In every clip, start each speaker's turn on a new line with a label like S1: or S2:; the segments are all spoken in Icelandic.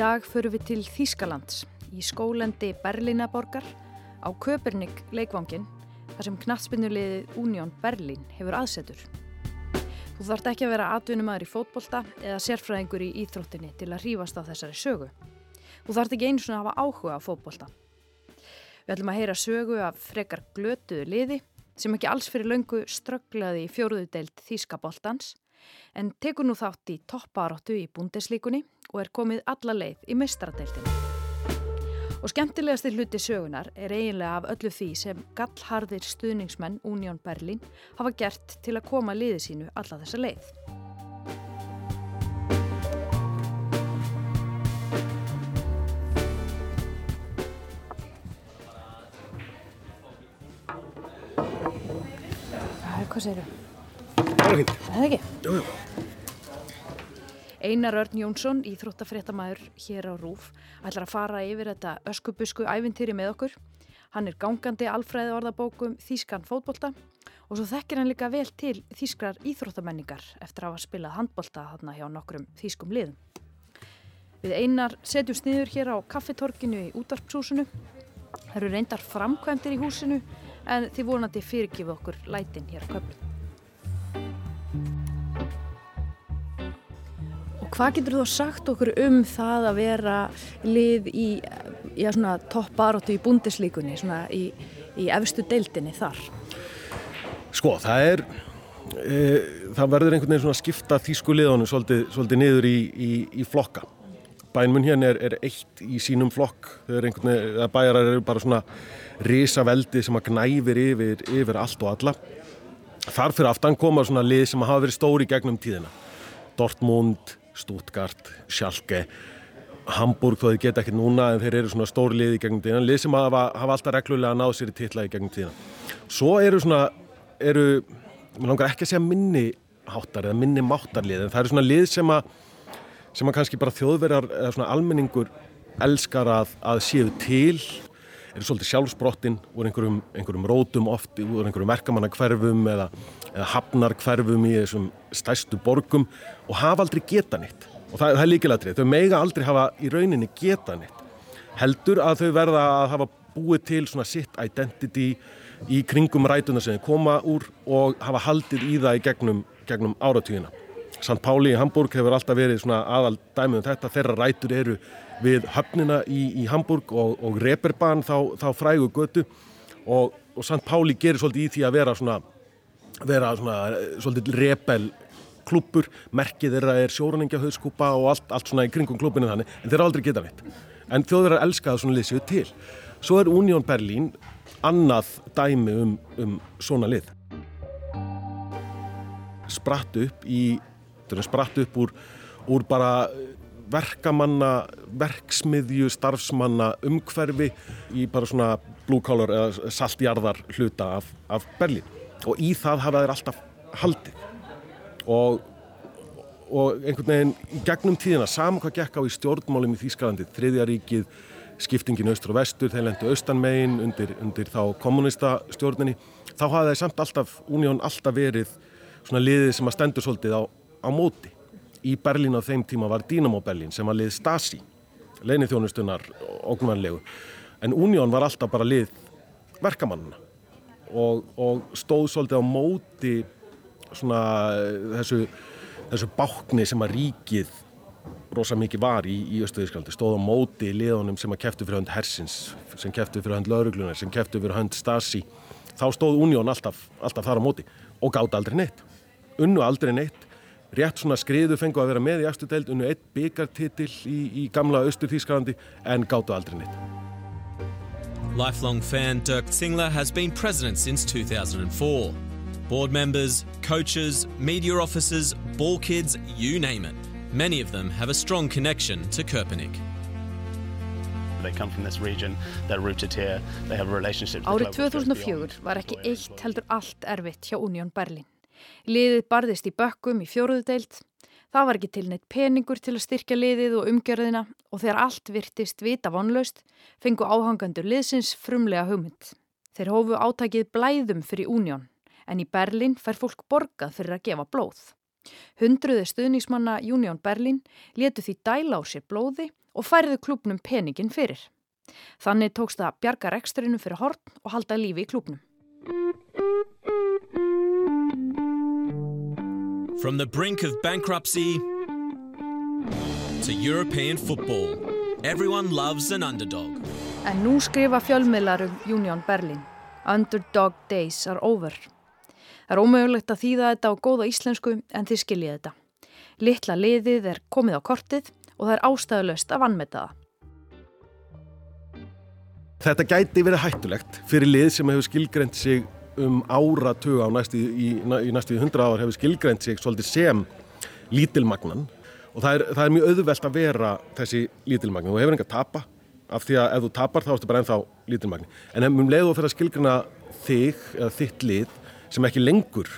S1: dag förum við til Þýskalands í skólendi Berlínaborgar á Köpernik leikvangin þar sem knatsbynnulegið Union Berlin hefur aðsetur. Þú þarft ekki að vera atvinnumæður í fótbolta eða sérfræðingur í íþróttinni til að hrífast á þessari sögu. Þú þarft ekki einu svona að hafa áhuga á fótbolta. Við ætlum að heyra sögu af frekar glötuðu liði sem ekki alls fyrir löngu strögglaði í fjóruðudeild Þýskaboltans en tekur nú þátt í topparóttu í búndeslíkunni og er komið alla leið í meistaradeildinu. Og skemmtilegasti hluti sögunar er eiginlega af öllu því sem gallharðir stuðningsmenn Union Berlin hafa gert til að koma liði sínu alla þessa leið. Hvað segir þú?
S2: Það var fínt.
S1: Það ekki?
S2: Jú, jú.
S1: Einar Örn Jónsson, íþróttafréttamaður hér á Rúf, ætlar að fara yfir þetta öskubusku ævintýri með okkur. Hann er gangandi alfræði orðabókum Þýskan fótbolta og svo þekkir hann líka vel til Þýskrar íþróttamenningar eftir að hafa spilað handbolta þarna hjá nokkrum Þýskum liðum. Við Einar setjum sniður hér á kaffitorkinu í útvarpshúsinu. Það eru reyndar framkvæmdir í húsinu en þið vonandi fyrirgifið okkur lætin hér á köflum. Hvað getur þú sagt okkur um það að vera lið í já, toppbaróttu í búndislíkunni, í, í efstu deildinni þar?
S2: Sko, það er, e, það verður einhvern veginn svona að skipta þýsku liðunum svolítið, svolítið niður í, í, í flokka. Bænmun hérna er, er eitt í sínum flokk, þegar einhvern veginn, bæjarar eru bara svona risaveldi sem að gnæfir yfir, yfir allt og alla. Þar fyrir aftan koma svona lið sem hafa verið stóri gegnum tíðina. Dortmund, Stuttgart, Schalke. Hamburg þó þeir geta ekki núna en þeir eru svona stóri lið í gegnum tíðan lið sem hafa, hafa alltaf reglulega náð sér í titla í gegnum tíðan svo eru svona eru, mér langar ekki að segja minni háttar eða minni máttarlið en það eru svona lið sem að sem að kannski bara þjóðverjar eða svona almenningur elskar að, að séu til eru svolítið sjálfsbrottin úr einhverjum, einhverjum rótum oft úr einhverjum verkamannakverfum eða, eða hafnarkverfum í þessum stæstu borgum og hafa aldrei geta nýtt og það, það er líkilatrið, þau meiga aldrei hafa í rauninni geta nýtt heldur að þau verða að hafa búið til svona sitt identity í kringum rætuna sem þau koma úr og hafa haldið í það í gegnum, gegnum áratvíðina St. Páli í Hamburg hefur alltaf verið svona aðal dæmið um þetta, þeirra rætur eru við höfnina í, í Hamburg og, og Reeperbahn þá, þá frægu götu og, og St. Páli gerir svolítið í því að vera svona, vera svona svolítið rebel klubur, merkið þeirra er sjóraningahauðskúpa og allt, allt svona í kringum klubinu þannig, en þeirra aldrei geta neitt. En þjóður er elskað svona lið séu til. Svo er Union Berlin annað dæmi um, um svona lið. Spratt upp í spratt upp úr, úr bara verkamanna, verksmiðju, starfsmanna, umhverfi í bara svona collar eða saltjarðar hluta af, af Berlín. Og í það hafa þeir alltaf haldið. Og, og einhvern veginn í gegnum tíðina, saman hvað gekk á í stjórnmálum í Þýskalandi, þriðjaríkið, skiptingin austur og vestur, þeir lendu austanmegin undir, undir þá kommunista stjórninni, þá hafa þeir samt alltaf, Unión alltaf verið svona liðið sem að stendur svolítið á, á móti í Berlín á þeim tíma var Dynamo Berlin sem var lið Stasi leinið þjónustunar ógnvænlegu. En Unión var alltaf bara lið verkamannina og, og stóð svolítið á móti svona þessu, þessu bákni sem að ríkið rosa mikið var í, í Östuðískaldi stóð á móti liðunum sem að kæftu fyrir hönd Hersins, sem kæftu fyrir hönd Lauruglunar sem kæftu fyrir hönd Stasi. Þá stóð Unión alltaf, alltaf þar á móti og gátt aldrei neitt. Unnu aldrei neitt rétt svona skriðu fengu að vera með í eftir deild unnu eitt byggartitill í, í gamla austur Þýskalandi en gáttu aldrei neitt.
S3: Lifelong fan Dirk Zingler has been president since 2004. Board members, coaches, media officers, ball kids, you name it. Many of them have a strong connection to Köpenick.
S4: They come from this region, they're rooted here, they have a relationship
S1: Árið 2004 var ekki eitt heldur allt erfitt hjá Unión Berlin. Liðið barðist í bökkum í fjóruðu deilt. Það var ekki til neitt peningur til að styrkja liðið og umgjörðina og þegar allt virtist vita vonlaust fengu áhangandur liðsins frumlega hugmynd. Þeir hófu átækið blæðum fyrir Unión en í Berlin fær fólk borgað fyrir að gefa blóð. Hundruði stuðningsmanna Unión Berlin letu því dæla á sér blóði og færðu klubnum peningin fyrir. Þannig tókst það bjarga reksturinu fyrir horn og halda lífi í klubnum.
S3: From the brink of bankruptcy to European football, everyone loves an underdog.
S1: En nú skrifa fjölmiðlar um Union Berlin. Underdog days are over. Það er ómögulegt að þýða þetta á góða íslensku en þið skiljið þetta. Littla liðið er komið á kortið og það er ástæðulegst að vannmeta það.
S2: Þetta gæti verið hættulegt fyrir lið sem hefur skilgrend sig um áratögu á næstu í, í næstu hundra ár hefur skilgrend sig svolítið sem lítilmagnan og það er, það er mjög auðvelt að vera þessi lítilmagnan. Þú hefur enga að tapa af því að ef þú tapar þá ertu bara ennþá lítilmagni. En ef um leiðu þú fyrir að skilgrena þig eða þitt lið sem ekki lengur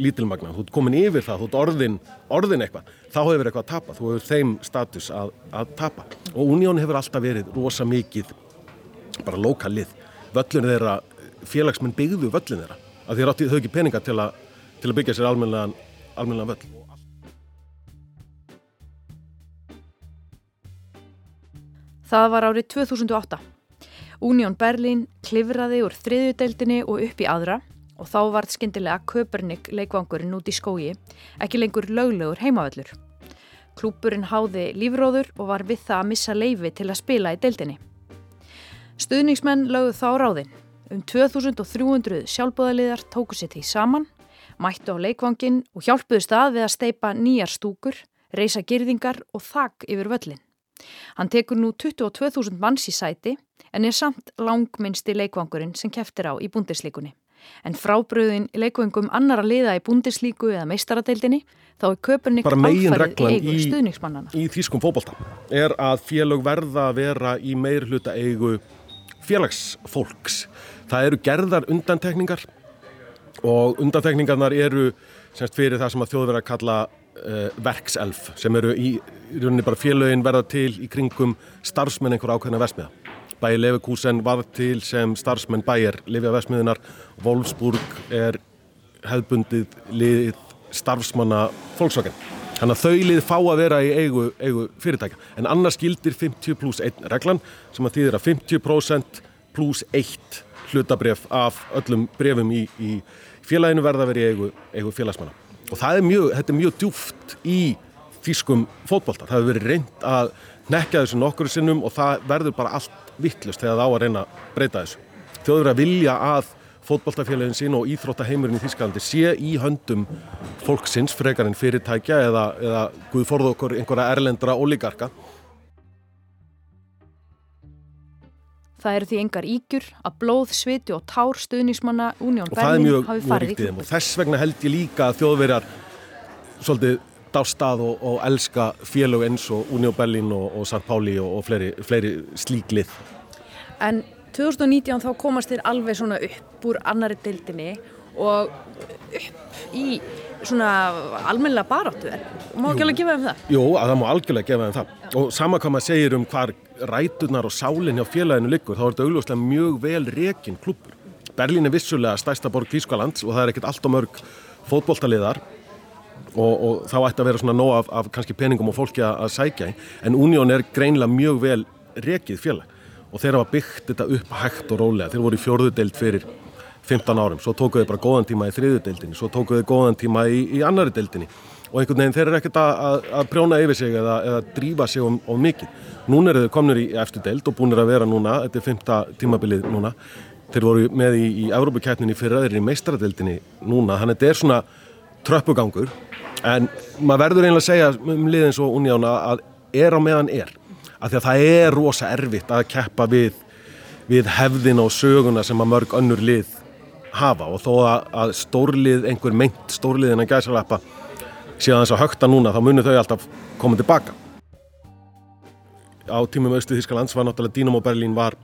S2: lítilmagna, þú ert komin yfir það, þú ert orðin, orðin eitthvað, þá hefur eitthvað að tapa, þú hefur þeim status að, að tapa. Og Unión hefur alltaf verið rosa mikið bara lokalið, völlun þeirra, félagsmenn byggðu völlun þeirra, að því þau ekki peninga til, a, til að byggja sér almennilegan völl.
S1: Það var árið 2008. Unión Berlín klifraði úr þriðjudeildinni og upp í aðra og þá vart skindilega Köpernik leikvangurinn út í skógi, ekki lengur löglegur heimavöllur. Klúpurinn háði lífróður og var við það að missa leifi til að spila í deildinni. Stuðningsmenn lögðu þá ráðinn. Um 2300 sjálfbóðaliðar tóku sér því saman, mættu á leikvangin og hjálpuðu stað við að steipa nýjar stúkur, reysa girðingar og þakk yfir völlin. Hann tekur nú 22.000 manns í sæti en er samt langminnsti leikvangurinn sem keftir á í búndislíkunni. En frábröðin í leikvangum annara liða í búndislíku eða meistaradeildinni þá er köpurnik
S2: alfærið
S1: eigu stuðningsmannana.
S2: Í þýskum fókbólta er að félög verða að vera í meir hluta eigu félagsfólks. Það eru gerðar undantekningar og undantekningarnar eru semst fyrir það sem að þjóður verða að kalla uh, verkself sem eru í, í rauninni bara félögin verða til í kringum starfsmenn einhver ákveðna vesmiða. Bæi Leverkusen var til sem starfsmenn bæjar Livja Vesmiðunar, Wolfsburg er hefðbundið lið starfsmanna fólksvöginn. Þannig að þau lið fá að vera í eigu, eigu fyrirtækja. En annars gildir 50 pluss 1 reglan sem að þýðir að 50% pluss 1 hlutabref af öllum brefum í, í félaginu verða að vera í eigu, eigu félagsmanna. Og það er mjög, þetta er mjög djúft í fískum fótbolta. Það hefur verið reynd að nekja þessu nokkuru sinnum og það verður bara allt vittlust þegar það á að reyna að breyta þessu. Þjóður að vilja að fótballtafélagin sín og íþróttaheimurinn í Þísklandi sé í höndum fólksins frekar en fyrirtækja eða, eða guð forðu okkur einhverja erlendra oligarka.
S1: Það eru því engar ígjur að blóð, sviti og tár stuðnismanna Unión
S2: Berlin hafi farið í klubur. Þess vegna held ég líka að þjóðverjar svolítið dástað og, og elska félög eins og Unión Berlin og, og St. Páli og, og fleiri, fleiri slíklið.
S1: En 2019 þá komast þér alveg svona upp úr annari deildinni og upp í svona almennilega baráttu er. Má ekki alveg gefa þeim það?
S2: Jú, það má algjörlega gefa þeim það. Og sama hvað maður segir um hvar rætunar og sálinn hjá félaginu liggur, þá er þetta augljóslega mjög vel rekin klubur. Berlín er vissulega stærsta borg Þýskalands og það er ekkert allt og mörg fótbóltaliðar og, og þá ætti að vera svona nóg af, af kannski peningum og fólki að, sækja í. En Unión er greinlega mjög vel rekið félag og þeir hafa byggt þetta upp hægt og rólega. Þeir voru í fjörðudeild fyrir 15 árum, svo tókuðu bara góðan tíma í þriðudeildinni, svo tókuðu góðan tíma í, í annari deildinni. Og einhvern veginn þeir eru ekkert að, að, að prjóna yfir sig eða, eða drífa sig um, um mikið. Núna eru þeir komnir í eftir deild og búinir að vera núna, þetta er 5. tímabilið núna, þeir voru með í, í Európa-kætninni fyrir aðeir í meistradeildinni núna, þannig að þetta er svona tröppugangur. En maður verður einlega að segja um liðins og unjána að er á meðan er, af því að það er rosa erfitt að keppa við, við hefðina og söguna sem að mörg önnur lið hafa og þó að, stórlið, einhver meint stórliðin að gæsalappa síðan þess að högta núna þá munir þau alltaf koma tilbaka. Á tímum austu Þískalands var náttúrulega Dínamo Berlín var,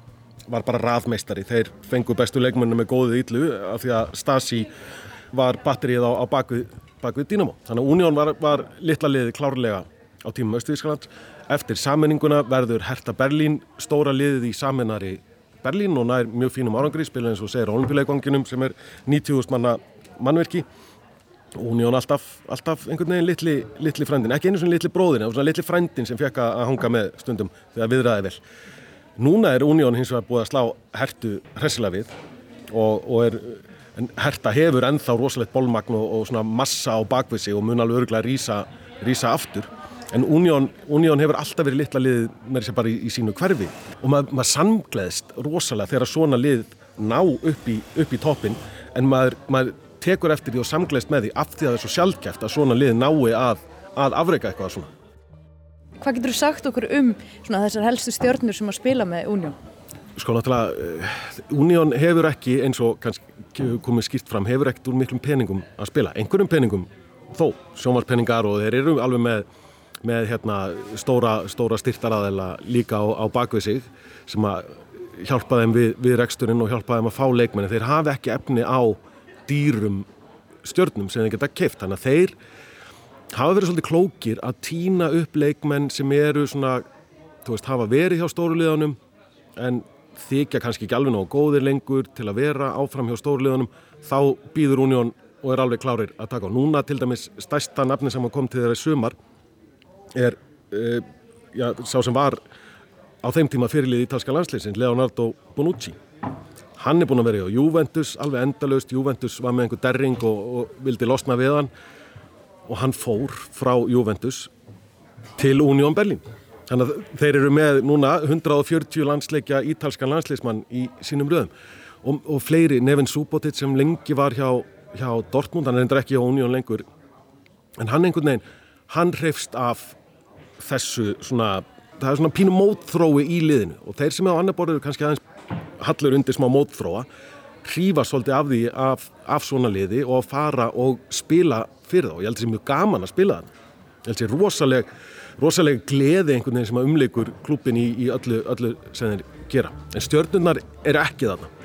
S2: var bara raðmeistari. Þeir fengu bestu leikmennu með góðið yllu af því að Stasi var batterið á, á bakvið, bakvið Dínamo. Þannig að Unión var, var litla liði klárlega á tímum austu Þískalands. Eftir sammenninguna verður Hertha Berlín stóra liðið í sammennari Berlín og nær mjög fínum árangri, spila eins og segir á olimpíuleikvanginum sem er 90.000 manna mannverki Union alltaf, alltaf einhvern veginn litli, litli frændin, ekki einu svona litli bróðin, en svona litli frændin sem fekk að hanga með stundum þegar viðraði vel. Núna er Union hins vegar búið að slá hertu hressilega við og, og er, herta hefur ennþá rosalegt bólmagn og, og svona massa á bakvisi og mun alveg örgulega rýsa aftur. En Union, Union hefur alltaf verið litla lið með þess að bara í, í sínu hverfi og maður, maður samgleðst rosalega þegar svona lið ná upp í, upp í toppin en maður, maður tekur eftir því og samgleist með því af því að það er svo sjálfkæft að svona lið nái að, að afreika eitthvað svona.
S1: Hvað getur þú sagt okkur um svona, þessar helstu stjórnur sem að spila með Union?
S2: Sko náttúrulega, uh, Union hefur ekki eins og kannski komið skýrt fram, hefur ekkert úr miklum peningum að spila. Einhverjum peningum þó, sjónvarspenningar og þeir eru alveg með, með hérna, stóra, stóra styrtaraðela líka á, á bakvið sig sem að hjálpa þeim við, við reksturinn og hjálpa þeim að fá leikmenni. Þeir hafi ekki efni á dýrum stjörnum sem þeir geta keift. Þannig að þeir hafa verið svolítið klókir að týna upp leikmenn sem eru svona, þú veist, hafa verið hjá stóruliðanum en þykja kannski ekki alveg nógu góðir lengur til að vera áfram hjá stóruliðanum þá býður Unión og er alveg klárir að taka á. Núna til dæmis stærsta nafni sem kom til þeirra sumar er uh, já, sá sem var á þeim tíma fyrirlið ítalska landsleysins Leonardo Bonucci. Hann er búin að vera í Juventus, alveg endalust Juventus var með einhver derring og, og vildi losna við hann. Og hann fór frá Juventus til Unión Berlin þannig að þeir eru með núna 140 landsleikja ítalskan landsleismann í sínum röðum. Og, og fleiri, Nevin Subotic sem lengi var hjá, hjá Dortmund, hann er endur ekki hjá Unión lengur. En hann einhvern veginn, hann hreifst af þessu svona, það er svona pínu mótþrói í liðinu. Og þeir sem á annar borður kannski aðeins hallur undir smá mótþróa hrífa svolítið af því af, af svona liði og að fara og spila fyrir þá. Og ég held að það sé mjög gaman að spila það ég held að það sé rosaleg, rosaleg gleði einhvern veginn sem að umleikur klubin í, í öllu, öllu sem þeir gera. En stjörnurnar er ekki þarna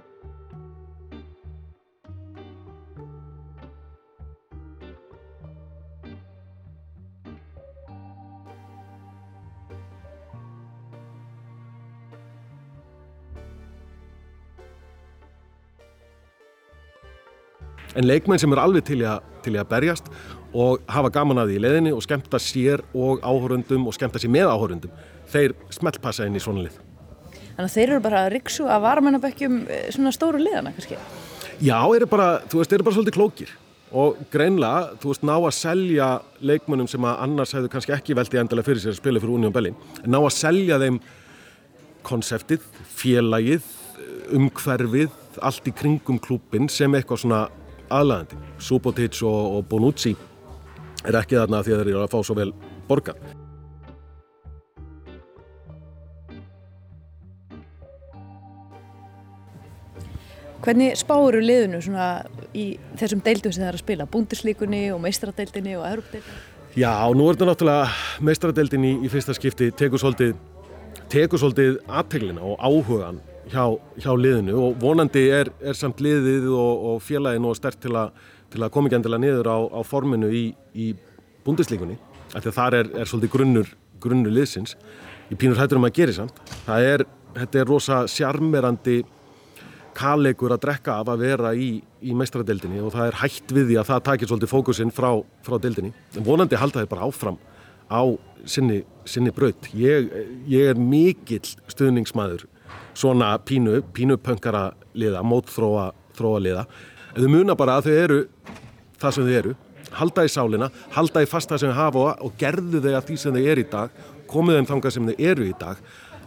S2: en leikmenn sem er alveg til að, til að berjast og hafa gaman að því í leðinni og skemmta sér og áhörundum og skemmta sér með áhörundum þeir smeltpassa inn í svona lið.
S1: Þannig að þeir eru bara að riksu að varamennabökkjum eh, svona stóru liðana kannski?
S2: Já, eru bara, þú veist, eru bara svolítið klókir og greinlega, þú veist, ná að selja leikmennum sem að annars hefðu kannski ekki veltið endilega fyrir sér að spila fyrir Union Berlin en ná að selja þeim konseptið, félagið umhverfið, allt í kringum klúpin sem eitthvað svona aðlæðandi. Subotic og, og Bonucci er ekki þarna því að þeir eru að fá svo vel borgað.
S1: Hvernig spáru liðinu í þessum deildum sem það er að spila? Búndislíkunni og meistradeildinni og erupdeildinni?
S2: Já, nú er þetta náttúrulega meistradeildin í, í fyrsta skipti tegur svolítið aðteglina og áhugan hjá, hjá liðinu og vonandi er, er samt liðið og, og félaginu og stert til, a, til að koma ekki endilega niður á, á forminu í, í búndislíkunni af því að þar er, er svolítið grunnur, grunnur liðsins í pínur hættur um að gera samt. Það er, þetta er rosa sjarmerandi kalegur að drekka af að vera í, í meistradeildinni og það er hætt við því að það takir svolítið fókusinn frá, frá deildinni. En vonandi halda þið bara áfram á sinni, sinni braut. Ég, ég er mikill stuðningsmæður svona pínu, pínu pöngara liða, mótþróa þróa liða. Þau muna bara að þau eru það sem þau eru, halda í sálinna, halda í fasta sem þau hafa og gerðu þau að því sem þau eru í dag, komið þeim þangað sem þau eru í dag,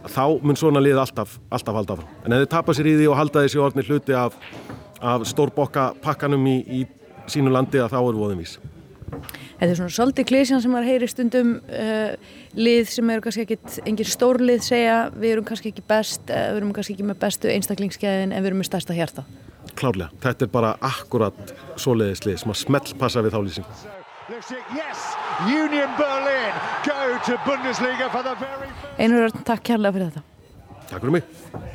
S2: þá mun svona lið alltaf, alltaf halda áfram. En ef þau tapar sér í því og halda þessi orðni hluti af, af stórbokka pakkanum í, í sínu landi að þá eru voðum vís.
S1: Þetta er svona svolítið klísjan sem maður heyri stundum uh, lið sem eru kannski ekki engin stórlið segja við erum kannski ekki best, uh, við erum kannski ekki með bestu einstaklingsgæðin en við erum með stærsta hjarta.
S2: Klárlega, þetta er bara akkurat svoleiðislið sem að smelt passa við þá lýsing.
S1: Einur, takk kærlega fyrir þetta.
S2: Takk fyrir mig.